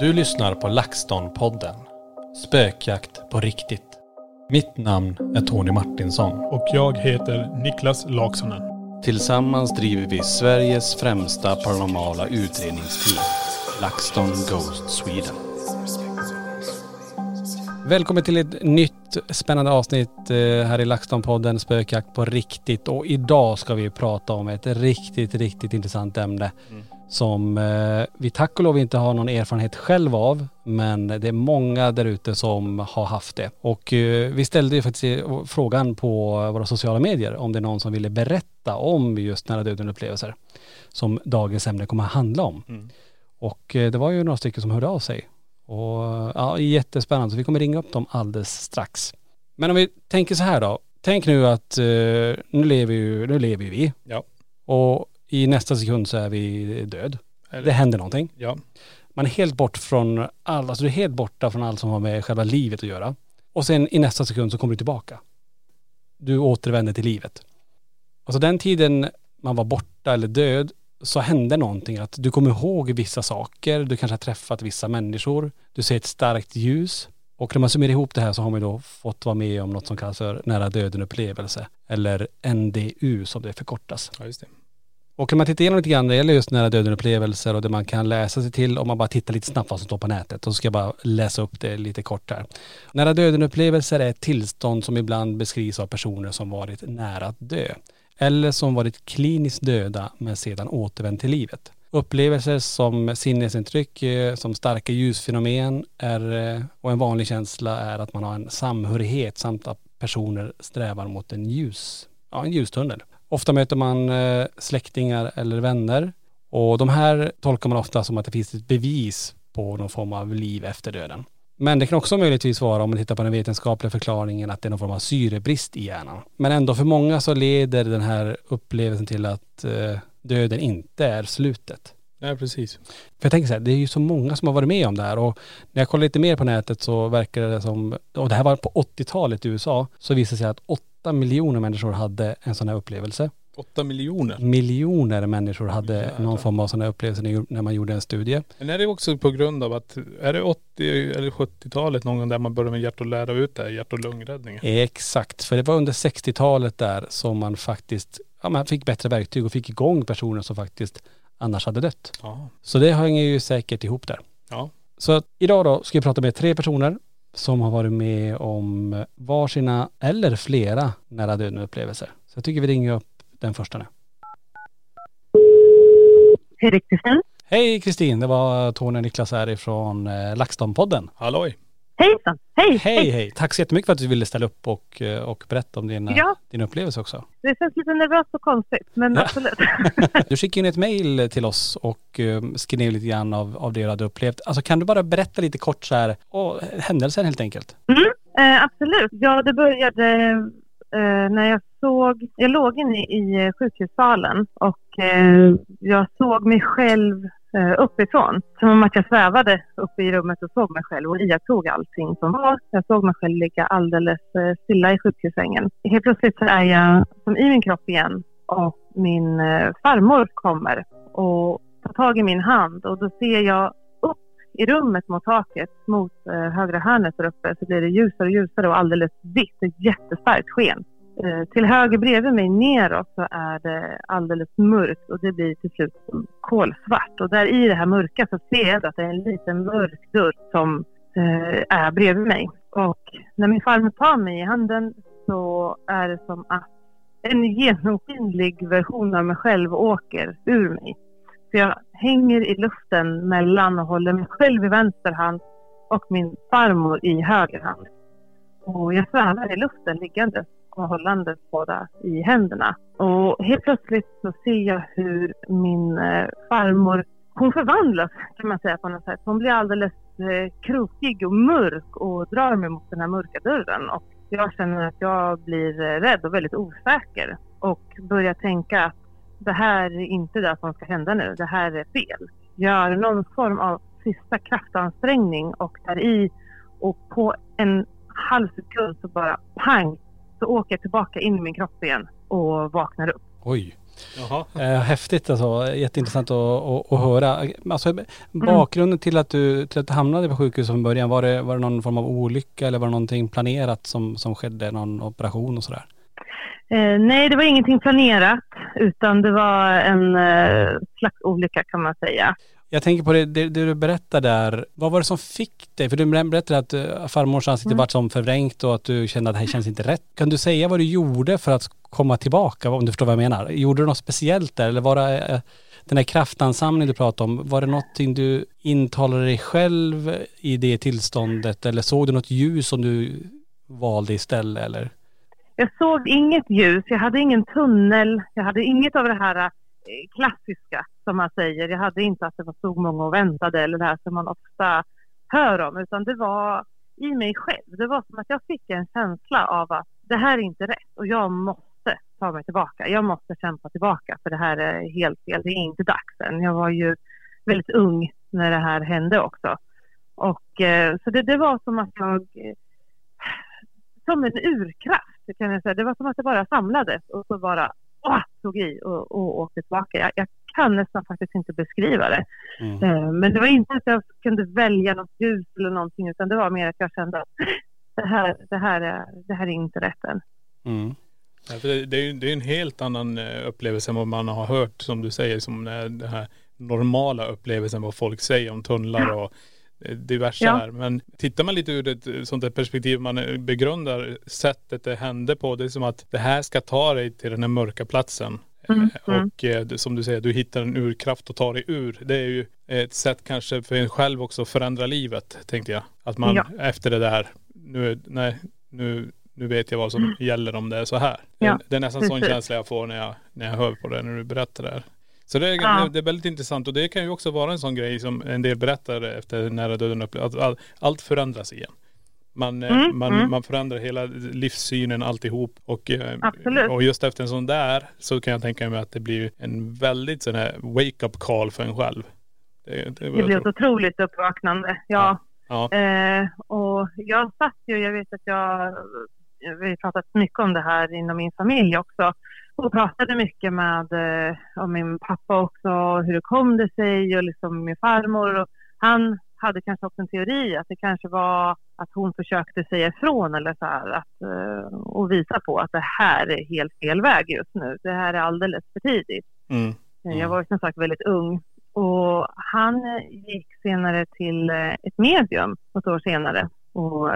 Du lyssnar på LaxTon-podden. Spökjakt på riktigt. Mitt namn är Tony Martinsson. Och jag heter Niklas Laksonen. Tillsammans driver vi Sveriges främsta paranormala utredningsteam. LaxTon Ghost Sweden. Välkommen till ett nytt spännande avsnitt eh, här i LaxTon-podden Spökjakt på riktigt. Och idag ska vi prata om ett riktigt, riktigt intressant ämne. Som eh, vi tack och lov inte har någon erfarenhet själv av. Men det är många där ute som har haft det. Och eh, vi ställde ju faktiskt eh, frågan på våra sociala medier om det är någon som ville berätta om just nära döden upplevelser. Som dagens ämne kommer att handla om. Och eh, det var ju några stycken som hörde av sig. Och ja, jättespännande. Så vi kommer ringa upp dem alldeles strax. Men om vi tänker så här då. Tänk nu att nu lever ju, nu lever ju vi. Ja. Och i nästa sekund så är vi död. Eller- Det händer någonting. Ja. Man är helt bort från all, alltså du är helt borta från allt som har med själva livet att göra. Och sen i nästa sekund så kommer du tillbaka. Du återvänder till livet. Alltså den tiden man var borta eller död så hände någonting. Att du kommer ihåg vissa saker, du kanske har träffat vissa människor, du ser ett starkt ljus. Och när man summerar ihop det här så har man då fått vara med om något som kallas för nära döden upplevelse. Eller NDU som det förkortas. ja, just det. Och kan man titta igenom lite grann, det gäller just nära döden upplevelser och det man kan läsa sig till om man bara tittar lite snabbt vad som står på nätet. Och så ska jag bara läsa upp det lite kort här. Nära döden upplevelser är ett tillstånd som ibland beskrivs av personer som varit nära att dö. Eller som varit kliniskt döda men sedan återvänt till livet. Upplevelser som sinnesintryck, eh, som starka ljusfenomen är, eh, och en vanlig känsla är att man har en samhörighet samt att personer strävar mot en ljus, ja en ljustunnel. Ofta möter man eh, släktingar eller vänner och de här tolkar man ofta som att det finns ett bevis på någon form av liv efter döden. Men det kan också möjligtvis vara, om man tittar på den vetenskapliga förklaringen, att det är någon form av syrebrist i hjärnan. Men ändå för många så leder den här upplevelsen till att eh, döden inte är slutet. Ja, precis. För jag tänker så här, det är ju så många som har varit med om det här och när jag kollar lite mer på nätet så verkar det som, och det här var på 80-talet i USA, så visade det sig att 8 miljoner människor hade en sån här upplevelse. Åtta miljoner. Miljoner människor hade Jävlar. någon form av sån här upplevelse när- man gjorde en studie. Men är det också på grund av att, är det 80 eller 70-talet någon gång där man började med hjärt och lära ut det här, hjärt och lungräddningen? Exakt, för det var under 60-talet där som man faktiskt, ja man fick bättre verktyg och fick igång personer som faktiskt annars hade dött. Ja. Så det hänger ju säkert ihop där. Ja. Så idag då ska jag prata med tre personer som har varit med om varsina eller flera nära döden upplevelser. Så jag tycker vi ringer upp den första nu. Hej Kristin. Hej Kristin, det var Tony och Niklas här ifrån eh, LaxTon-podden. Halloj. Hejsan. Hej. Hej hej, tack så jättemycket för att du ville ställa upp och, eh, och berätta om din, Ja. din upplevelse också. Det känns lite nervöst och konstigt, men Ja. absolut. Du skickade in ett mejl till oss och eh, skrev lite grann av, av det du hade upplevt. Alltså kan du bara berätta lite kort så här, och händelsen helt enkelt? Mm, eh, absolut. Ja, det började eh, när jag såg, jag låg inne i eh, sjukhussalen och eh, jag såg mig själv Eh, uppifrån. Som om att jag svävade uppe i rummet och såg mig själv och iakttog allting som var. Jag såg mig själv ligga alldeles eh, stilla i sjukhussängen. Helt plötsligt så är jag som i min kropp igen och min eh, farmor kommer och tar tag i min hand och då ser jag upp i rummet mot taket mot högra hörnet där uppe så blir det ljusare och ljusare och alldeles vitt, ett jättestarkt sken. Eh, till höger bredvid mig neråt så är det alldeles mörkt och det blir till slut kolsvart. Och där i det här mörka så ser jag att det är en liten mörk dörr som eh, är bredvid mig. Och när min farmor tar mig i handen så är det som att en genomskinlig version av mig själv åker ur mig. Så jag hänger i luften mellan och håller mig själv i vänster hand och min farmor i höger hand. Och jag svävar i luften liggandes och hållandes båda i händerna. Och helt plötsligt så ser jag hur min eh, farmor, hon förvandlas kan man säga på något sätt. Hon blir alldeles eh, krokig och mörk och drar mig mot den här mörka dörren. Och jag känner att jag blir eh, rädd och väldigt osäker och börjar tänka att det här är inte det som ska hända nu, det här är fel. Gör någon form av sista kraftansträngning och där i och på en halv sekund så bara pang så åker jag tillbaka in i min kropp igen och vaknar upp. Oj. Jaha. Eh, häftigt alltså. Jätteintressant att, att, att höra. Alltså bakgrunden till att du, till att du hamnade på sjukhus från början, var det, var det någon form av olycka eller var det någonting planerat som, som skedde, någon operation och sådär? Eh, nej, det var ingenting planerat utan det var en eh, slags olycka kan man säga. Jag tänker på det, det, det du berättade där. Vad var det som fick dig? För du berättade att uh, farmors ansikte Mm. vart som förvrängt och att du kände att det här känns inte rätt. Kan du säga vad du gjorde för att komma tillbaka, om du förstår vad jag menar? Gjorde du något speciellt där eller var det eh, den här kraftansamlingen du pratade om, var det någonting du intalade dig själv i det tillståndet eller såg du något ljus som du valde istället eller? Jag såg inget ljus, jag hade ingen tunnel, jag hade inget av det här eh, klassiska som man säger. Jag hade inte att det var så många och väntade eller det här som man ofta hör om utan det var i mig själv. Det var som att jag fick en känsla av att det här är inte rätt och jag måste ta mig tillbaka. Jag måste kämpa tillbaka för det här är helt fel. Det är inte dags än. Jag var ju väldigt ung när det här hände också. Och, eh, så det, det var som att jag eh, som en urkraft kan jag säga. Det var som att det bara samlades och så bara åh, tog i och, och åkte tillbaka. Jag, jag kan nästan faktiskt inte beskriva det. Mm. Eh, Men det var inte att jag kunde välja något ljus eller någonting utan det var mer att jag kände att det här, det här, är, det här är inte rätt än. Mm. Ja, för det, det, är det är en helt annan eh, upplevelse än vad man har hört som du säger som den här normala upplevelsen vad folk säger om tunnlar och diverse Ja. här. Men tittar man lite ur ett eh, sånt där perspektiv, man eh, begrundar sättet det hände på. Det är som att det här ska ta dig till den här mörka platsen. Mm, Eh, mm. Och eh, det- som du säger, du hittar en urkraft och tar dig ur. Det är ju ett sätt kanske för en själv också att förändra livet, tänkte jag. Att man Ja. efter det där, nu, nej, nu, nu vet jag vad som gäller om det är så här. Det, Ja, det är nästan sån precis. känsla jag får när jag, när jag hör på det, när du berättar det här. Så det är, Ja. det är väldigt intressant och det kan ju också vara en sån grej som en del berättar efter nära döden upplevs, att all, allt förändras igen. Man, eh, Mm, man, mm. man förändrar hela livssynen alltihop. Och, eh, Absolut. och just efter en sån där så kan jag tänka mig att det blir en väldigt sån här wake-up call för en själv. Det, det, Det blev ett otroligt uppvaknande. Ja. Ja. Eh, och jag satt ju, jag vet att jag, vi har pratat mycket om det här inom min familj också. Och pratade mycket med eh, om min pappa också, hur det kom det sig och liksom min farmor. Och han hade kanske också en teori att det kanske var att hon försökte säga ifrån eller så här att, eh, och visa på att det här är helt fel väg just nu. Det här är alldeles för tidigt. Mm. Eh, Jag var som sagt väldigt ung. Och han gick senare till ett medium något år senare. Och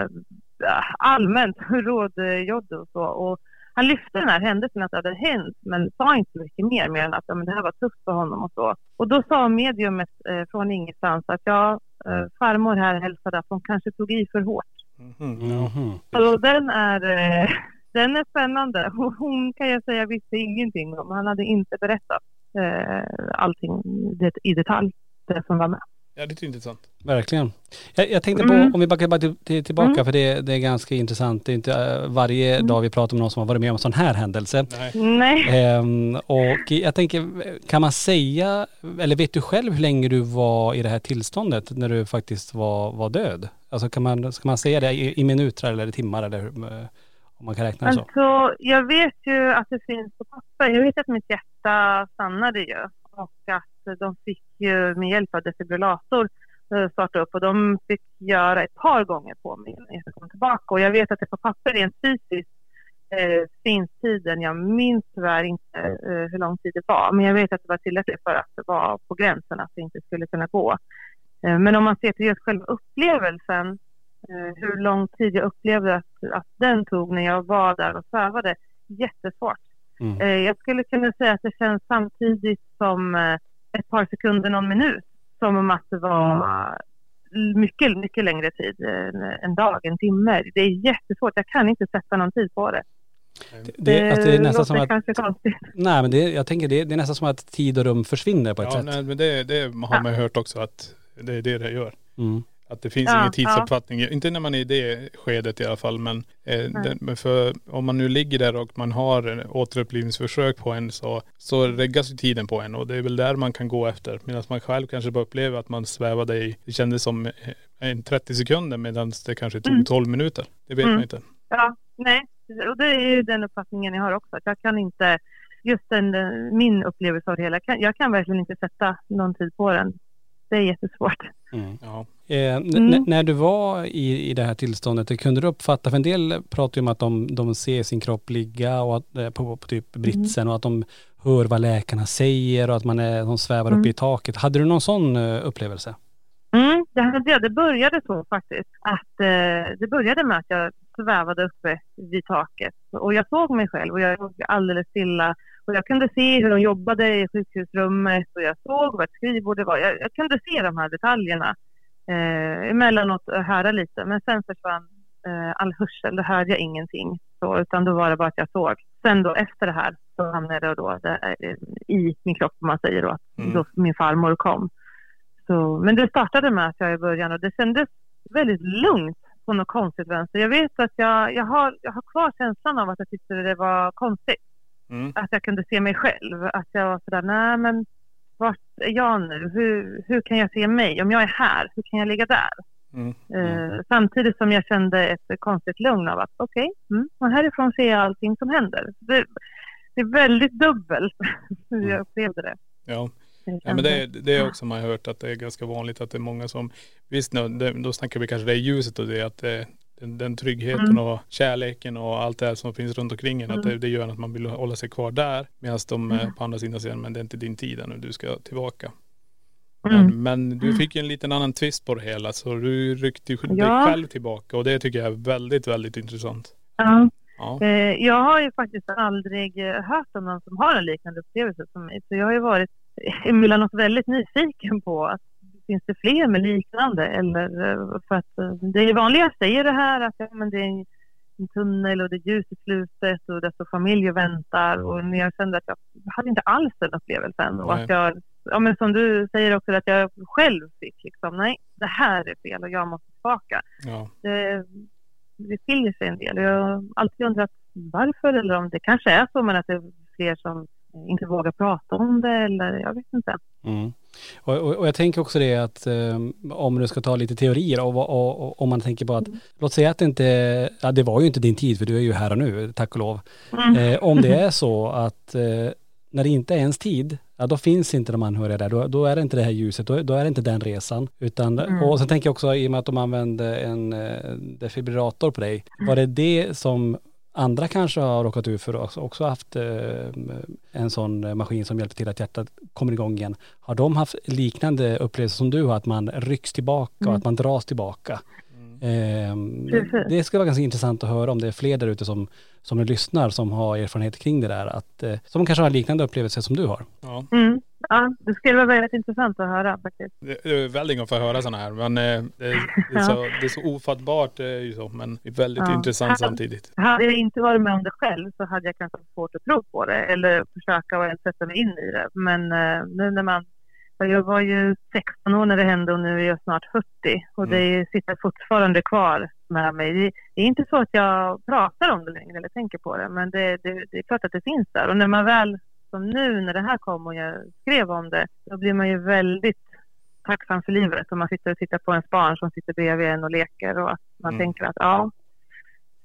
allmänt rådgjorde och så. Och han lyfte den här händelsen att det hade hänt men sa inte mycket mer mer än att ja, men det här var tufft för honom och så. Och då sa mediumet eh, från ingenstans att ja, eh, farmor här hälsade att hon kanske tog i för hårt. Ja. Mhm. Så den är, eh, den är spännande. Hon kan jag säga visste ingenting om. Han hade inte berättat eh, allting det, i detalj, det som var med. Ja, det är intressant. Verkligen. Jag, jag tänkte på, Mm. om vi backar bara till, till, tillbaka Mm. för det, det är ganska intressant. Det är inte eh, varje dag vi pratar med någon som har varit med om en sån här händelse. Nej. Nej. Ehm, och jag tänker, kan man säga, eller vet du själv hur länge du var i det här tillståndet när du faktiskt var, var död? Alltså kan man, ska man säga det i, i minuter eller timmar eller hur, eh, om man kan räkna det så? Alltså, jag vet ju att det finns på papper. Jag vet att mitt hjärta stannade ju och att de fick ju med hjälp av defibrillator eh, starta upp och de fick göra ett par gånger på mig när jag kom tillbaka. Och jag vet att det på papper rent fysiskt eh, finns tiden. Jag minns tyvärr inte eh, hur lång tid det var, men jag vet att det var tillräckligt för att det var på gränsen att det inte skulle kunna gå. Eh, men om man ser till just själva upplevelsen eh, hur lång tid jag upplevde att, att den tog när jag var där och svävade. Jättesvårt. Mm. Eh, jag skulle kunna säga att det känns samtidigt som eh, ett par sekunder, någon minut. Som om att det var mycket, mycket längre tid. En dag, en timme. Det är jättesvårt. Jag kan inte sätta någon tid på det. Det, alltså det är nästan som att, kanske konstigt. nej men det, jag tänker det, det är nästan som att tid och rum försvinner på ett Ja, sätt. nej, men det, det har man ju hört också att det är det det gör. Mm. Att det finns Ja, ingen tidsuppfattning. Inte när man är i det skedet i alla fall. Men, eh, den, för om man nu ligger där och man har en återupplivningsförsök på en så, så reggas ju tiden på en. Och det är väl där man kan gå efter. Medan man själv kanske bara upplever att man svävade i, det kändes som eh, en 30 sekunder medan det kanske tog Mm. 12 minuter. Det vet Mm. man inte. Ja, nej. Och det är ju den uppfattningen jag har också. Att jag kan inte, just den, eh, min upplevelse av det hela, jag kan verkligen inte sätta någon tid på den. Det är jättesvårt. Mm. Ja. Eh, Mm. när du var i, i det här tillståndet, det kunde du uppfatta, för en del pratar ju om att de, de ser sin kropp ligga och att, eh, på, på typ britsen och att de hör vad läkarna säger och att man är, de svävar Mm. uppe i taket. Hade du någon sån eh, upplevelse? Mm, det, hade jag. det började så faktiskt. Att, eh, det började med att jag svävade uppe vid taket. Och jag såg mig själv och jag låg alldeles stilla. Och jag kunde se hur de jobbade i sjukhusrummet och jag såg vad ett skrivbord det var. Jag, jag kunde se de här detaljerna. Eh, emellanåt höra lite, men sen försvann eh, all hörsel. Då hörde jag ingenting. Så, utan då var det bara att jag såg. Sen då efter det här så hamnade jag då där, eh, i min kropp, om man säger då, Mm. då min farmor kom. Så, men det startade med att jag i början och det kändes väldigt lugnt på något konstigt vänster. Jag vet att jag, jag, har, jag har kvar känslan av att jag tyckte det var konstigt. Mm. Att jag kunde se mig själv. Att jag var sådär, nej men vart är jag nu? Hur, hur kan jag se mig? Om jag är här, hur kan jag ligga där? Mm. Eh, samtidigt som jag kände ett konstigt lugn av att okej, mm, och härifrån ser jag allting som händer. Det, det är väldigt dubbelt hur jag upplevde det. Ja. Ja, men det, det är också man har hört att det är ganska vanligt att det är många som, visst nu, det, då snackar vi kanske det ljuset och det att det, den, den tryggheten Mm. och kärleken och allt det här som finns runt omkring en, att det, det gör att man vill hålla sig kvar där. Medan de Mm. på andra sidan säger, men det är inte din tid ännu, du ska tillbaka. Mm. Men, men du fick ju en liten annan twist på det hela, så du ryckte ju dig Ja. själv tillbaka och det tycker jag är väldigt, väldigt intressant. Ja. Ja. Eh, jag har ju faktiskt aldrig eh, hört om någon som har en liknande upplevelse som mig. Så jag har ju varit emellanåt väldigt nyfiken på att finns det fler med liknande? Eller eh, för att eh, det är vanligaste är det här att ja, men det är en, tunnel och det är ljus i slutet och det står familj och väntar. Och när jag kände att jag hade inte alls den upplevelsen. Och att jag, ja, men som du säger också, att jag själv fick liksom, nej, det här är fel och jag måste tillbaka Ja. det, det skiljer sig en del. Jag har alltid undrat varför eller om det kanske är så men att det är fler som inte vågar prata om det eller jag vet inte. Mm. Och, och, och jag tänker också det att eh, om du ska ta lite teorier och, om man tänker på att, låt säga att det inte, ja det var ju inte din tid för du är ju här och nu, tack och lov. Mm. Eh, om det är så att eh, när det inte är ens tid, ja då finns inte de anhöriga där, då, då är det inte det här ljuset, då, då är det inte den resan. Utan, Mm. och sen tänker jag också i och med att de använde en eh, defibrillator på dig, var det det som andra kanske har råkat ut för och också, också haft eh, en sån eh, maskin som hjälper till att hjärtat kommer igång igen. Har de haft liknande upplevelser som du har, att man rycks tillbaka och Mm. att man dras tillbaka? Ehm, Precis. det skulle vara ganska intressant att höra om det är fler där ute som, som lyssnar som har erfarenhet kring det där. Att, eh, som kanske har liknande upplevelser som du har. ja. Mm. Ja, det skulle vara väldigt intressant att höra faktiskt. Det är väldigt att få höra sådana här. Men eh, det, är så, det är så ofattbart, det är ju så. Men väldigt Ja. intressant samtidigt. Hade jag inte varit med om det själv så hade jag kanske svårt att tro på det eller försöka och sätta mig in i det. Men eh, nu när man Jag var ju 16 år när det hände och nu är jag snart 40 och det sitter fortfarande kvar med mig. Det, det är inte så att jag pratar om det längre eller tänker på det men det, det, det är klart att det finns där och när man väl som nu när det här kom och jag skrev om det då blir man ju väldigt tacksam för livet och man sitter och tittar på ens barn som sitter bredvid en och leker och att man Mm. tänker att ja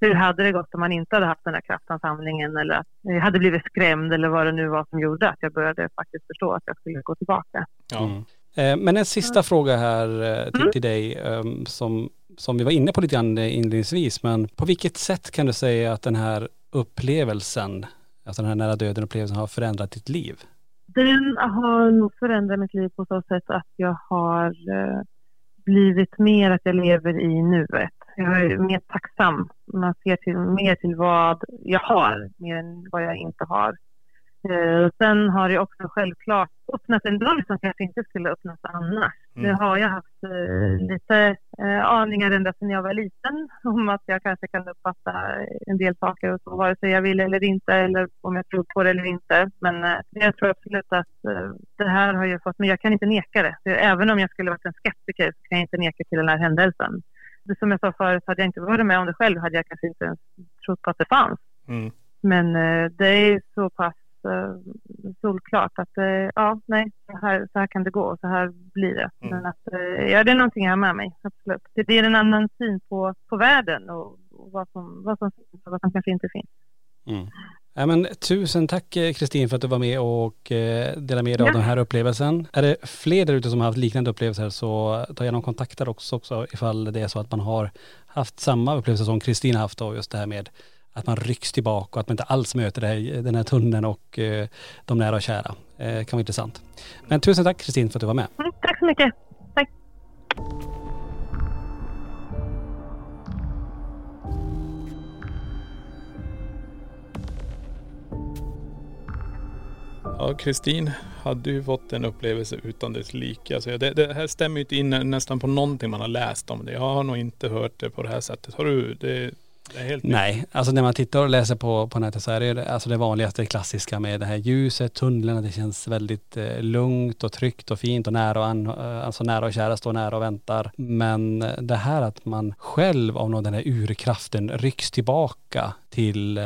hur hade det gått om man inte hade haft den här kraftansamlingen eller att jag hade blivit skrämd eller vad det nu var som gjorde att jag började faktiskt förstå att jag skulle gå tillbaka. Ja. Mm. Eh, Men en sista fråga här eh, till, Mm. till dig ehm, som, som vi var inne på lite grann eh, inledningsvis. Men på vilket sätt kan du säga att den här upplevelsen, alltså den här nära döden upplevelsen har förändrat ditt liv? Den har nog förändrat mitt liv på så sätt att jag har eh, blivit mer att jag lever i nuet. Jag är mer tacksam. Man ser till, mer till vad jag har, mer än vad jag inte har. Eh, sen har det också självklart öppnat en dörr som kanske inte skulle öppnas annars. Mm. Det har jag haft eh, lite eh, aningar ända sedan jag var liten om att jag kanske kan uppfatta en del saker och så, vare sig jag vill eller inte eller om jag tror på det eller inte. Men eh, jag tror absolut att eh, det här har ju fått mig, jag kan inte neka det. För Även om jag skulle varit en skeptiker så kan jag inte neka till den här händelsen. Det som jag sa förut, hade jag inte varit med om det själv hade jag kanske inte ens trott på att det fanns. Mm. Men eh, det är så pass solklart att eh, ja, nej, så här, så här kan det gå och så här blir det. Mm. Men att, eh, ja, det är någonting jag har med mig, absolut. Det, det är en annan syn på, på världen och, och vad, som, vad som finns och vad som kanske inte finns. Mm. Ja, men, tusen tack eh, Kristin för att du var med och eh, delade med dig av Ja. den här upplevelsen. Är det fler där ute som har haft liknande upplevelser så ta gärna kontakt där också, också ifall det är så att man har haft samma upplevelse som Kristin har haft och just det här med att man rycks tillbaka och att man inte alls möter här, den här tunneln och eh, de nära och kära. Eh, kan vara intressant. Men tusen tack Kristin för att du var med. Mm, tack så mycket. Tack. Ja, Kristin hade ju fått en upplevelse utan dess like. Alltså det, det här stämmer ju inte in nästan på någonting man har läst om det. Jag har nog inte hört det på det här sättet. Har du? Det, Nej, alltså när man tittar och läser på, på nätet så är det alltså det vanligaste, det klassiska med det här ljuset, tunnlarna, det känns väldigt eh, lugnt och tryggt och fint och nära och, an, eh, alltså nära och kära står nära och väntar. Men eh, det här att man själv av någon den här urkraften rycks tillbaka till, eh,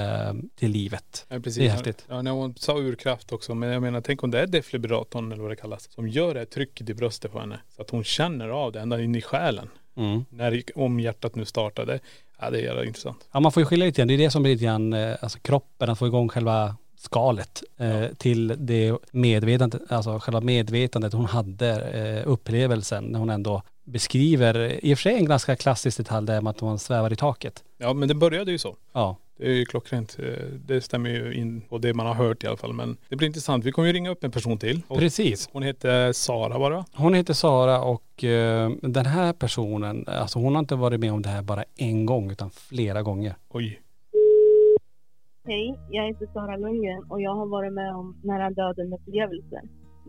till livet. Ja, precis. Det är häftigt. Ja, när hon sa urkraft också. Men jag menar, tänk om det är defibrillatorn eller vad det kallas. Som gör det här trycket i bröstet på henne. Så att hon känner av det ända in i själen. Mm. När, om hjärtat nu startade. Ja, det är jävla intressant. Ja man får ju skilja lite grann, det är det som blir lite grann, eh, alltså kroppen, att få igång själva skalet eh, till det medvetandet, alltså själva medvetandet hon hade, eh, upplevelsen när hon ändå beskriver, i och för sig en ganska klassisk detalj där med att man svävar i taket. Ja, men det började ju så. Ja. Det är ju klockrent. Eh, Det stämmer ju in på det man har hört i alla fall. Men det blir intressant. Vi kommer ju ringa upp en person till. Och Precis. Hon heter Sara bara. Hon heter Sara och eh, den här personen, alltså hon har inte varit med om det här bara en gång utan flera gånger. Oj. Hej, jag heter Sara Lundgren och jag har varit med om nära döden upplevelser.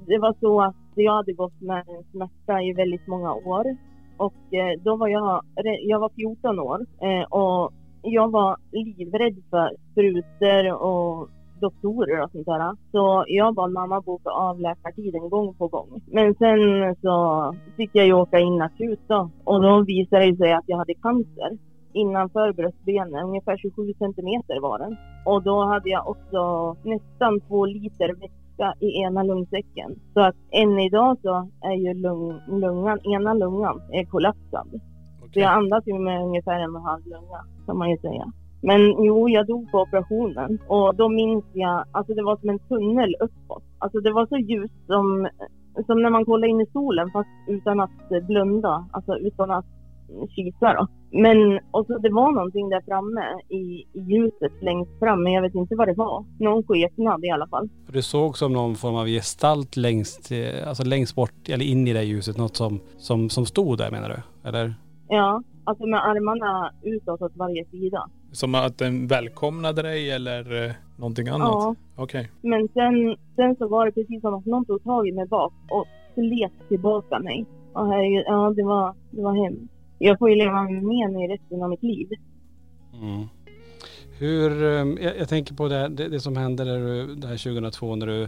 Det var så att jag hade gått med en smärta i väldigt många år och eh, då var jag, jag var 14 år och jag var livrädd för sprutor och doktorer och sånt där. Så jag bad mamma boka av läkartiden gång på gång. Men sen så fick jag ju åka in akut då och då visade det sig att jag hade cancer innanför bröstbenen, ungefär 27 centimeter var den. Och då hade jag också nästan två liter vätska i ena lungsäcken. Så att än idag så är ju lung, lungan, ena lungan är kollapsad. Så jag andas ju med ungefär en och en halv lunga kan man ju säga. Men jo, jag dog på operationen och då minns jag, alltså det var som en tunnel uppåt. Alltså det var så ljust som, som när man kollar in i solen fast utan att blunda, alltså utan att kisa då. Men, och så det var någonting där framme i, i ljuset längst fram, men jag vet inte vad det var. Någon skepnad i alla fall. Du såg som någon form av gestalt längst, eh, alltså längst bort eller in i det ljuset, något som, som, som stod där menar du? Eller? Ja, alltså med armarna utåt åt varje sida. Som att den välkomnade dig eller eh, någonting annat? Ja, Okej. men sen, sen så var det precis som att någon tog tag i mig bak och slet tillbaka mig. Och herregud, ja det var, det var hemskt. Jag får ju leva med mig resten av mitt liv. Mm. Hur, eh, jag, jag tänker på det, det, det som hände där du, det här 2002 när du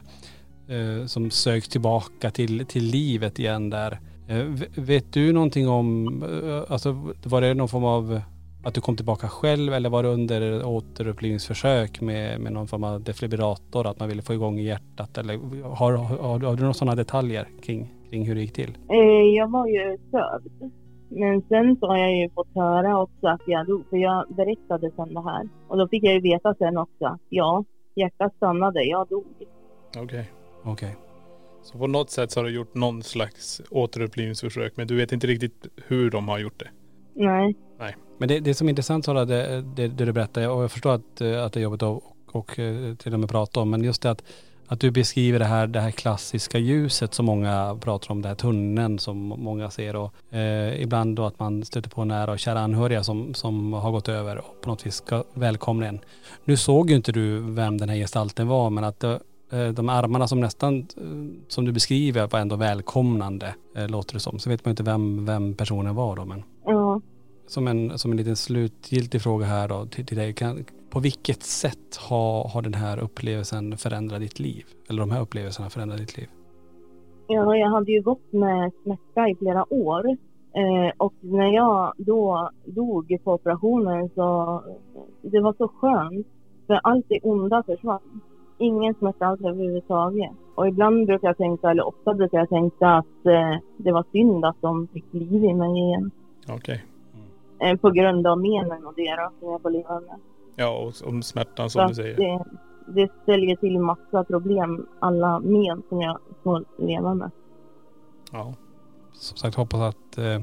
eh, som söks tillbaka till, till livet igen där. Eh, vet du någonting om, eh, alltså var det någon form av att du kom tillbaka själv eller var det under återupplivningsförsök med, med någon form av defibrillator, att man ville få igång hjärtat eller har, har, har du några sådana detaljer kring, kring hur det gick till? Eh, jag var ju sövd. Men sen så har jag ju fått höra också att jag dog, för jag berättade sen det här. Och då fick jag ju veta sen också att ja, hjärtat stannade, jag dog. Okej. Okej. Så på något sätt så har du gjort någon slags återupplivningsförsök men du vet inte riktigt hur de har gjort det. Nej. Men det, det som är intressant Sara, det, det, det du berättar, och jag förstår att, eh, att det är jobbigt att och, och eh, till och med prata om, men just det att, att du beskriver det här, det här klassiska ljuset som många pratar om, den här tunneln som många ser och eh, ibland då att man stöter på nära och kära anhöriga som, som har gått över och på något vis ska välkomna en. Nu såg ju inte du vem den här gestalten var, men att det, de armarna som nästan, eh, som du beskriver, var ändå välkomnande, eh, låter det som. Så vet man inte vem, vem personen var då, men Ja. som en, som en liten slutgiltig fråga här då till, till dig. Kan, på vilket sätt har, har den här upplevelsen förändrat ditt liv? Eller de här upplevelserna förändrat ditt liv? Ja, jag hade ju gått med smärta i flera år. Eh, och när jag då dog på operationen så det var så skönt. För allt det onda försvann. Ingen smärta alls överhuvudtaget. Och ibland brukar jag tänka, eller ofta brukar jag tänka att eh, det var synd att de fick liv i mig igen. Okej. Eh, på grund av menen och deras som jag får leva med. Ja och om smärtan Så som du att säger. det, det ställer till massa problem, alla men som jag får leva med. Ja. Som sagt hoppas att, eh,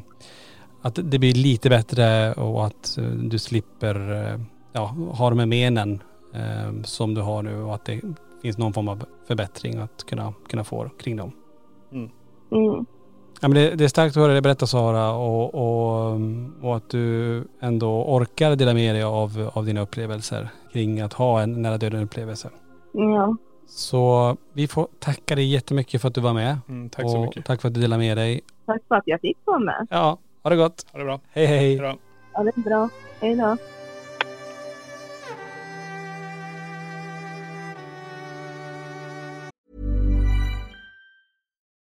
att det blir lite bättre och att eh, du slipper eh, ja, ha de här menen eh, som du har nu och att det finns någon form av förbättring att kunna, kunna få kring dem. Mm. Mm. Ja, men det, det är starkt att höra dig berätta Sara och, och, och att du ändå orkar dela med dig av, av dina upplevelser kring att ha en nära döden upplevelse. Ja, Så vi får tacka dig jättemycket för att du var med. Mm, tack så och mycket. tack för att du delade med dig. tack för att jag fick vara med. Ja, ha det gott. Ha det bra. Hej hej. Hej då. Ja, det är bra. Hej då.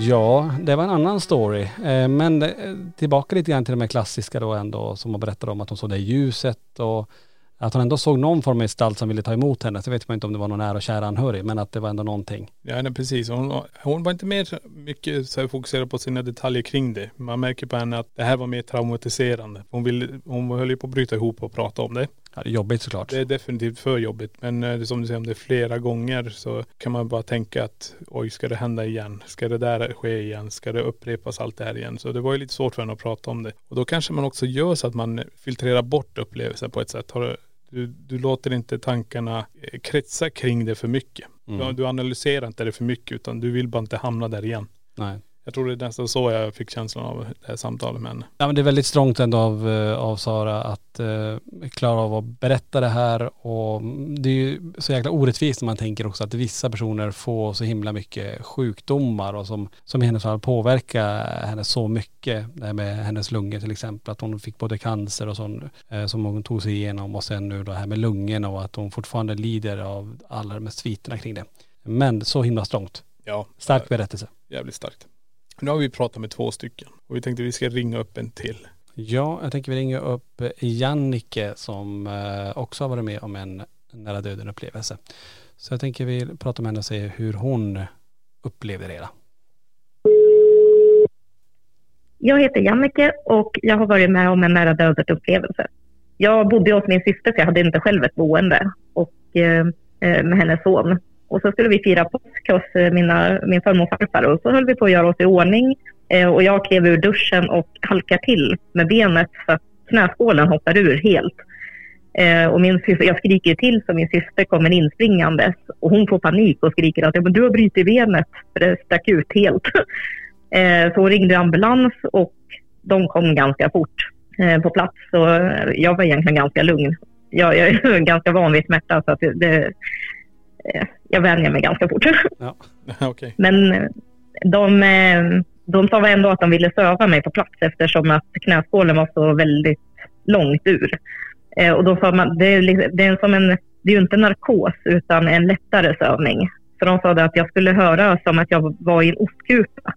Ja, det var en annan story. Eh, Men eh, tillbaka lite grann till de här klassiska då ändå som hon berättade om att hon såg det ljuset och att hon ändå såg någon form av gestalt som ville ta emot henne. Så vet man inte om det var någon nära och kära anhörig men att det var ändå någonting. Ja nej, precis. Hon, hon var inte mer mycket så här fokuserad på sina detaljer kring det. Man märker på henne att det här var mer traumatiserande. Hon, ville, hon höll ju på att bryta ihop och prata om det. Ja, det är jobbigt såklart. Det är definitivt för jobbigt. Men eh, som du säger, om det är flera gånger så kan man bara tänka att oj, ska det hända igen? Ska det där ske igen? Ska det upprepas allt det här igen? Så det var ju lite svårt för henne att prata om det. Och då kanske man också gör så att man filtrerar bort upplevelsen på ett sätt. Har du, du, låter inte tankarna eh, kretsa kring det för mycket. Mm. Du, du analyserar inte det för mycket utan du vill bara inte hamna där igen. Nej. Jag tror det är nästan så jag fick känslan av det här samtalet med henne. Ja men det är väldigt strångt ändå av, eh, av Sara att eh, klara av att berätta det här och det är ju så jäkla orättvist när man tänker också att vissa personer får så himla mycket sjukdomar och som, som i hennes fall påverkar henne så mycket. Det här med hennes lungor till exempel, att hon fick både cancer och sånt eh, som hon tog sig igenom och sen nu det här med lungorna och att hon fortfarande lider av alla de här sviterna kring det. Men så himla strångt. Ja. Stark berättelse. Jävligt starkt. Nu har vi pratat med två stycken och vi tänkte vi ska ringa upp en till. Ja, jag tänker vi ringer upp Jannike som eh, också har varit med om en nära döden upplevelse. Så jag tänker vi prata med henne och se hur hon upplevde det hela. Jag heter Jannike och jag har varit med om en nära döden upplevelse. Jag bodde hos min syster så jag hade inte själv ett boende och, eh, med hennes son. Och så skulle vi fira påsk hos eh, mina, min farmor och farfar och så höll vi på att göra oss i ordning. Eh, och jag klev ur duschen och halkar till med benet så att knäskålen hoppar ur helt. Eh, och min syster, jag skriker till så min syster kommer inspringandes och hon får panik och skriker att du har brutit benet för det stack ut helt. Eh, så hon ringde ambulans och de kom ganska fort eh, på plats. Så eh, jag var egentligen ganska lugn. Jag, jag är ganska van vid smärta så att det, det, eh, jag vänjer mig ganska fort. Ja, okej. Men eh, de, eh, de sa ändå att de ville söva mig på plats eftersom att knäskålen var så väldigt långt ur. Eh, Och då sa man, det är, liksom, det är som en, det är ju inte narkos utan en lättare sövning. Så de sa att jag skulle höra som att jag var i en ostkupa.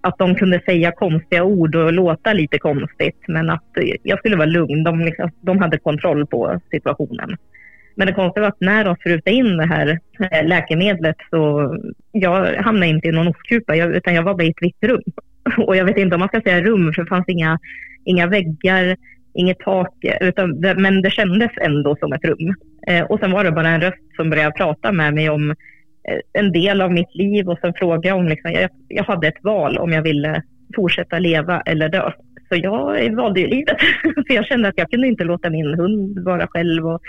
Att de kunde säga konstiga ord och låta lite konstigt men att jag skulle vara lugn. De, liksom, de hade kontroll på situationen. Men det konstiga var att när de sprutade in det här eh, läkemedlet så jag hamnade inte i någon ostkupa utan jag var bara i ett vitt rum. Och jag vet inte om man ska säga rum för det fanns inga, inga väggar, inget tak, utan men det kändes ändå som ett rum. Eh, och sen var det bara en röst som började prata med mig om eh, en del av mitt liv och sen frågade jag om, liksom, jag, jag hade ett val om jag ville fortsätta leva eller dö. Så jag valde ju livet. För jag kände att jag kunde inte låta min hund vara själv och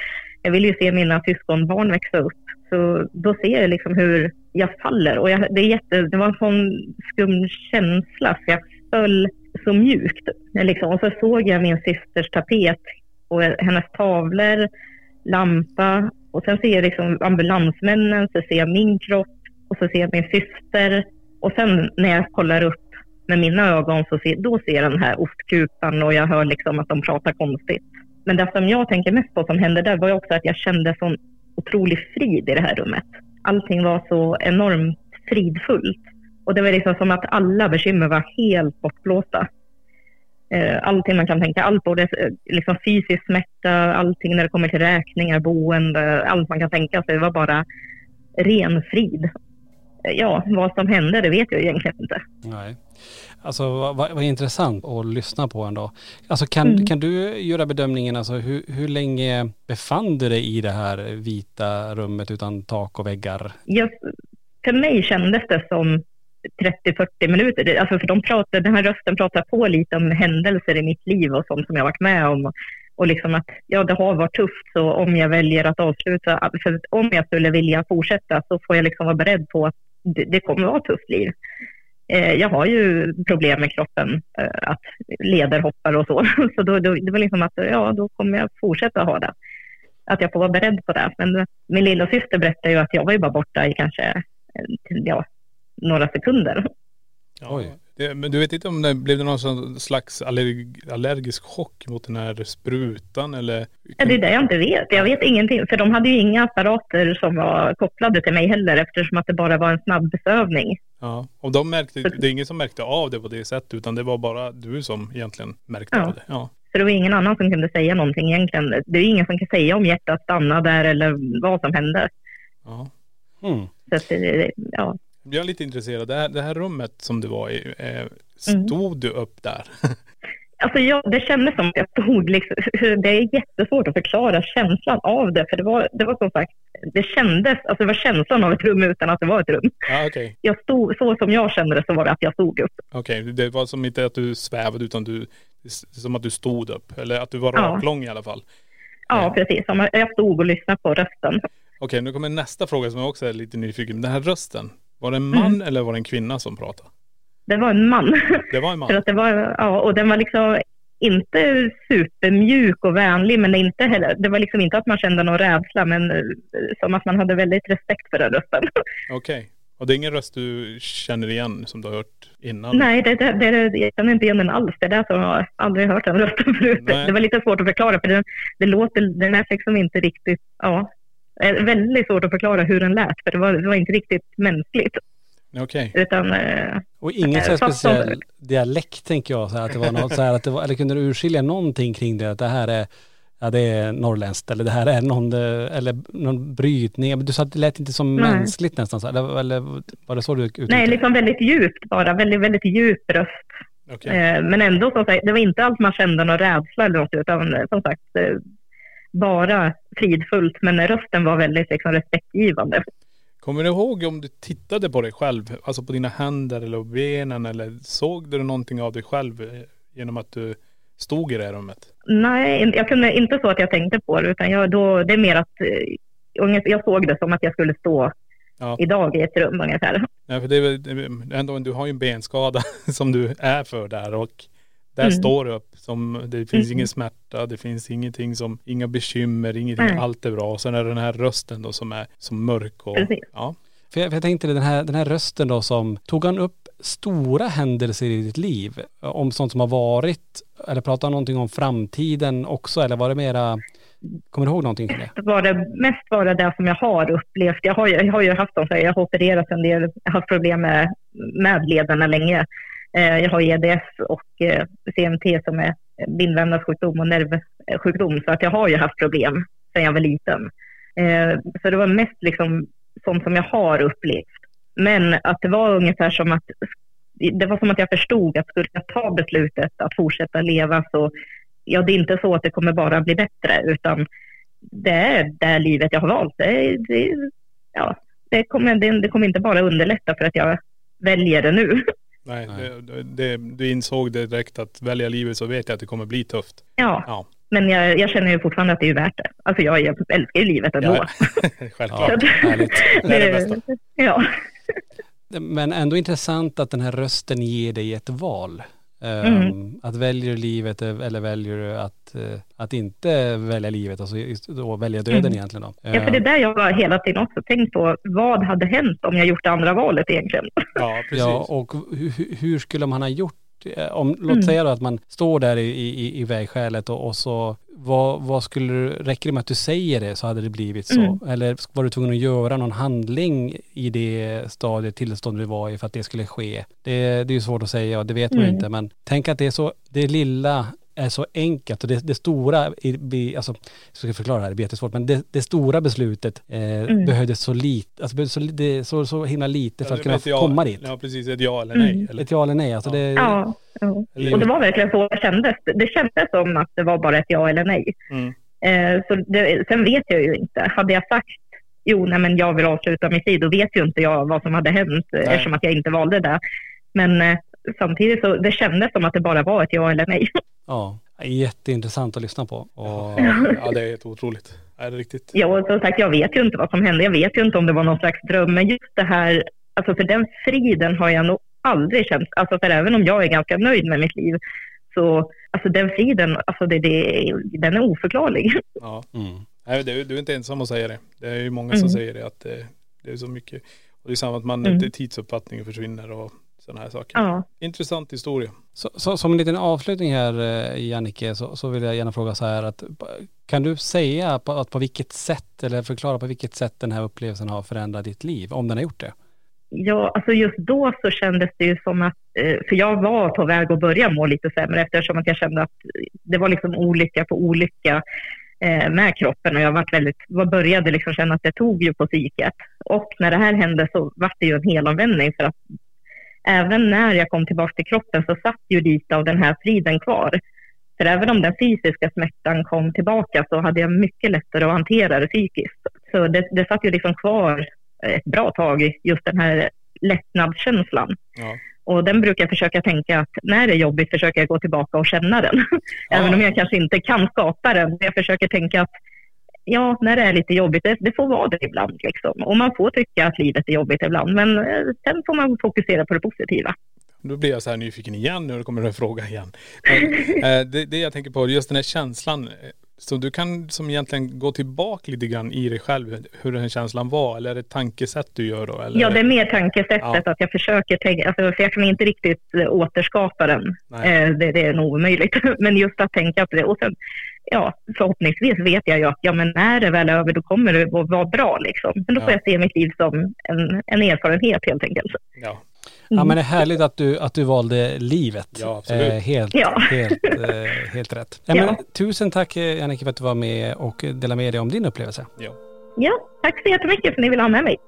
jag vill ju se mina syskonbarn växa upp. Så då ser jag liksom hur jag faller och jag, det, är jätte, det var en sån skum känsla för jag föll så mjukt. Liksom. Och så såg jag min systers tapet och hennes tavlor, lampa och sen ser jag liksom ambulansmännen, så ser jag min kropp och så ser jag min syster och sen när jag kollar upp med mina ögon så ser, då ser jag den här ostkupan och jag hör liksom att de pratar konstigt. Men det som jag tänker mest på som hände där var ju också att jag kände sån otrolig frid i det här rummet. Allting var så enormt fridfullt. Och det var liksom som att alla bekymmer var helt bortblåsta. Eh, allting man kan tänka, allt både eh, liksom fysisk smärta, allting när det kommer till räkningar, boende, allt man kan tänka sig var bara ren frid. Eh, ja, vad som hände det vet jag egentligen inte. Nej. Alltså vad, vad, vad intressant att lyssna på ändå. Alltså kan, Mm. kan du göra bedömningen, alltså hur, hur länge befann du dig i det här vita rummet utan tak och väggar? Jag, för mig kändes det som 30-40 minuter. Alltså för de pratade, den här rösten pratar på lite om händelser i mitt liv och sånt som jag varit med om. Och liksom att ja, det har varit tufft så om jag väljer att avsluta, för om jag skulle vilja fortsätta så får jag liksom vara beredd på att det, det kommer vara ett tufft liv. Eh, jag har ju problem med kroppen, eh, att leder hoppar och så. Så då, då, det var liksom att ja, då kommer jag fortsätta ha det. Att jag får vara beredd på det. Men min lilla syster berättade ju att jag var ju bara borta i kanske eh, ja, några sekunder. Oj. Det, men du vet inte om det blev det någon slags allerg, allergisk chock mot den här sprutan eller? Ja, det är det jag inte vet. Jag vet ingenting. För de hade ju inga apparater som var kopplade till mig heller eftersom att det bara var en snabbesövning. Ja, och de märkte, det är ingen som märkte av det på det sättet utan det var bara du som egentligen märkte Ja. av det. Ja. Så det var ingen annan som kunde säga någonting egentligen. Det är ingen som kan säga om hjärtat stannade där eller vad som hände. ja. Mm. Så att, det- ja. Jag är lite intresserad. Det här, det här rummet som du var i, eh, Mm. stod du upp där? Alltså jag, det kändes som att jag stod liksom, det är jättesvårt att förklara känslan av det. För det var, det var som sagt, det kändes, alltså det var känslan av ett rum utan att det var ett rum. Ja okej. Jag stod, så som jag kände det så var det att jag stod upp. Okej, det var som inte att du svävade utan du, som att du stod upp. Eller att du var Ja. raklång i alla fall. Ja, precis. Som Jag stod och lyssnade på rösten. Okej, nu kommer nästa fråga som jag också är lite nyfiken Den här rösten, var det en man Mm. eller var det en kvinna som pratade? Det var en man. Det var en man. För att det var, ja, och den var liksom inte supermjuk och vänlig, men inte heller, det var liksom inte att man kände någon rädsla, men eh, som att man hade väldigt respekt för den rösten. Okej. Och det är ingen röst du känner igen som du har hört innan? Nej, det, det, det, jag känner inte igen den alls. Det är därför jag har aldrig hört den rösten förut. Nej. Det var lite svårt att förklara, för den, det låter, den är liksom inte riktigt, ja, väldigt svårt att förklara hur den lät, för det var, det var inte riktigt mänskligt. Okej. Utan eh, Och ingen så här Eh, speciell de- dialekt tänker jag, så här, att det var något så här att det var, eller kunde du urskilja någonting kring det, att det här är, ja det är norrländskt eller det här är någon, eh, eller någon brytning, men du sa att det lät inte som Nej. mänskligt nästan, så, här, eller, eller var det så du uttryckte nej, liksom väldigt djupt bara. Väldigt, väldigt djup röst. Eh, men ändå, som sagt, det var inte alls man kände någon rädsla eller något, utan eh, som sagt, eh, bara fridfullt. Men rösten var väldigt liksom, respektgivande. Kommer du ihåg om du tittade på dig själv, alltså på dina händer eller benen eller såg du någonting av dig själv eh, genom att du stod i det här rummet? Nej, jag kunde inte så att jag tänkte på det, utan jag, då, det är mer att eh, jag såg det som att jag skulle stå Ja. idag i ett rum ungefär. Nej, för det är väl, ändå, du har ju en benskada som du är för där och där Mm. står du upp som, det finns Mm. ingen smärta, det finns ingenting som, inga bekymmer, ingenting, Nej. allt är bra. Och sen är det den här rösten då som är som mörk och, Precis. ja. För jag, för jag tänkte det, den här, den här rösten då som, tog han upp stora händelser i ditt liv? Om sånt som har varit, eller pratade han någonting om framtiden också, eller var det mera, kommer du ihåg någonting kring det? var det mest var det det som jag har upplevt. Jag har ju, jag har ju haft dem, jag har opererat en del, jag har haft problem med, med lederna länge. Eh, jag har EDS och eh, CMT som är bindvävnadssjukdom och nervsjukdom. Så att jag har ju haft problem sedan jag var liten. Eh, så det var mest liksom sånt som jag har upplevt. Men att det var ungefär som att det var som att jag förstod att skulle jag ta beslutet att fortsätta leva så ja, det är inte så att det kommer bara bli bättre utan det är det livet jag har valt. Det, det, ja, det, kommer, det, det kommer inte bara underlätta för att jag väljer det nu. Nej, Det, det, du insåg direkt att välja livet så vet jag att det kommer bli tufft. Ja, Ja, men jag, jag känner ju fortfarande att det är värt det. Alltså jag, jag älskar ju livet ändå. ja. självklart. Att- härligt. Det är det bästa. Ja, Men ändå intressant att den här rösten ger dig ett val. Ehm, Mm. Att väljer du livet eller väljer du att, eh, att inte välja livet, alltså då välja döden Mm. egentligen då? ja, för det är där jag har hela tiden också tänkt på. Vad hade hänt om jag gjort det andra valet egentligen? Ja, precis. Ja, och hur, hur skulle man ha gjort? Eh, Om, låt Mm. säga då att man står där i, i, i vägskälet och, och så, vad, vad skulle du, räcker det med att du säger det så hade det blivit så? Mm. Eller var du tvungen att göra någon handling i det stadiet, tillstånd du var i för att det skulle ske? Det, det är ju svårt att säga och det vet man ju Mm. inte, men tänk att det är så, det lilla är så enkelt och det, det stora, i, alltså, jag ska förklara det här, det blir jättesvårt, men det, det stora beslutet eh, Mm. behövdes så lite, alltså så, det, så, så himla lite för Ja, att kunna ja, komma dit. Ja, precis. Ett ja eller nej. Mm. Eller, Ett ja eller nej, alltså det, Ja, ja. eller, och det var verkligen så det kändes. Det kändes som att det var bara ett ja eller nej. mm. Eh, så det, sen vet jag ju inte. Hade jag sagt jo, nej, men jag vill avsluta mitt liv, då vet ju inte jag vad som hade hänt eh, eftersom att jag inte valde det. Men eh, samtidigt så det kändes som att det bara var ett ja eller nej. ja, jätteintressant att lyssna på. Och, ja, det är helt otroligt. Ja, det är riktigt. Ja, och som sagt, jag vet ju inte vad som hände. Jag vet ju inte om det var någon slags dröm. Men just det här, alltså för den friden har jag nog aldrig känt. Alltså för även om jag är ganska nöjd med mitt liv, så alltså den friden, alltså det, det, den är oförklarlig. Ja. mm. Nej, du, du är inte ensam att säga det. Det är ju många som Mm. säger det, att det, det är så mycket. Och det är samma att man, Mm. det, tidsuppfattningen försvinner och sådana här saker. Ja. Intressant historia. Så, så, som en liten avslutning här eh, Jannike, så, så vill jag gärna fråga så här att kan du säga på, att på vilket sätt eller förklara på vilket sätt den här upplevelsen har förändrat ditt liv, om den har gjort det? Ja, alltså just då så kändes det ju som att, eh, för jag var på väg att börja må lite sämre eftersom att jag kände att det var liksom olycka på olycka eh, med kroppen och jag var väldigt, jag började liksom känna att det tog ju på psyket. Och när det här hände så var det ju en helomvändning för att även när jag kom tillbaka till kroppen så satt ju lite av den här friden kvar. För även om den fysiska smärtan kom tillbaka så hade jag mycket lättare att hantera det psykiskt. Så det, det satt ju liksom kvar ett bra tag, just den här lättnadskänslan. Ja. Och den brukar jag försöka tänka att när det är jobbigt försöker jag gå tillbaka och känna den. Även om jag kanske inte kan skapa den. Jag försöker tänka att ja, när det är lite jobbigt, det, det får vara det ibland. Liksom. Och man får tycka att livet är jobbigt ibland, men eh, sen får man fokusera på det positiva. Då blir jag så här nyfiken igen nu, då kommer en fråga igen. Men, eh, det, det jag tänker på, just den här känslan. eh, Så du kan som egentligen gå tillbaka lite grann i dig själv, hur den här känslan var. Eller är det tankesätt du gör då? Eller? Ja, det är mer tankesättet Ja. att jag försöker tänka, alltså, för jag kan inte riktigt återskapa den. Eh, det, det är nog omöjligt. Men just att tänka på det. Och sen ja, förhoppningsvis vet jag ju att ja, men när det väl är över då kommer det att vara bra liksom. Men då får Ja. jag se mitt liv som en, en erfarenhet helt enkelt. Ja. Ja men det är härligt att du, att du valde livet. Ja, absolut. Eh, helt, Ja. helt, eh, helt rätt. Ja, Ja. men, tusen tack Jannike för att du var med och delade med dig om din upplevelse. Ja. Ja, tack så jättemycket för att ni vill ha med mig.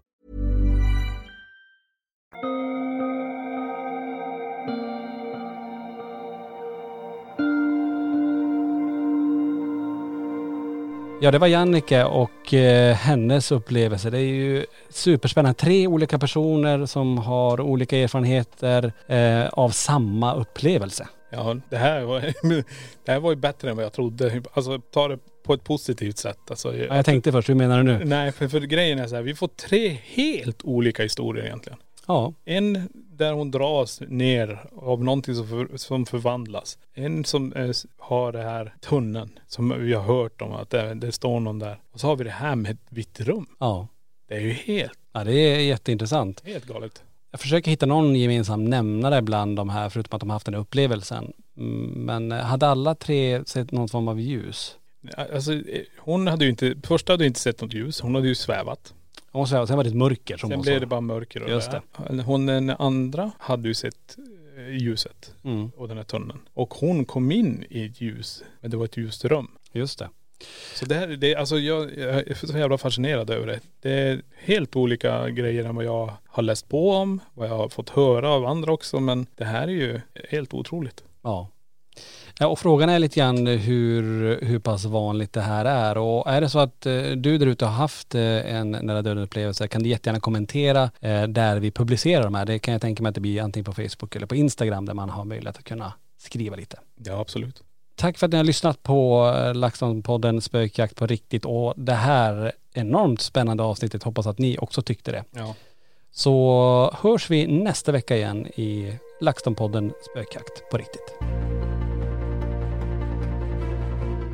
Ja det var Jannike och eh, hennes upplevelse. Det är ju superspännande. Tre olika personer som har olika erfarenheter eh, av samma upplevelse. Ja, det här var, det här var ju bättre än vad jag trodde. Alltså ta det på ett positivt sätt. Alltså, Ja, jag tänkte först, hur menar du nu? Nej, för, för grejen är så här, vi får tre helt olika historier egentligen. Ja. En där hon dras ner av någonting som, för, som förvandlas. En som eh, har det här tunneln som vi har hört om att det, det står någon där. Och så har vi det här med ett vitt rum. Ja. Det är ju helt, Ja det är jätteintressant. helt galet. Jag försöker hitta någon gemensam nämnare bland de här förutom att de har haft den här upplevelsen. Mm, Men hade alla tre sett någon form av ljus? Alltså eh, hon hade ju inte, första hade ju inte sett något ljus. Hon hade ju svävat. Och sen sen var det ett mörker som Sen blev det bara mörker och Just det. här. Hon den andra hade ju sett eh, ljuset Mm, och den här tunneln. Och hon kom in i ett ljus, men det var ett ljust rum. just det. Så det här, det, alltså jag, jag är så jävla fascinerad över det. Det är helt olika grejer än vad jag har läst på om, vad jag har fått höra av andra också, men det här är ju helt otroligt. Ja. Och frågan är lite grann hur, hur pass vanligt det här är. Och är det så att eh, du där ute har haft eh, en nära döden upplevelse kan du jättegärna kommentera eh, där vi publicerar de här. Det kan jag tänka mig att det blir antingen på Facebook eller på Instagram där man har möjlighet att kunna skriva lite. Ja absolut. Tack för att ni har lyssnat på LaxTon-podden Spökjakt på riktigt och det här enormt spännande avsnittet. Hoppas att ni också tyckte det. Ja. Så hörs vi nästa vecka igen i LaxTon-podden Spökjakt på riktigt.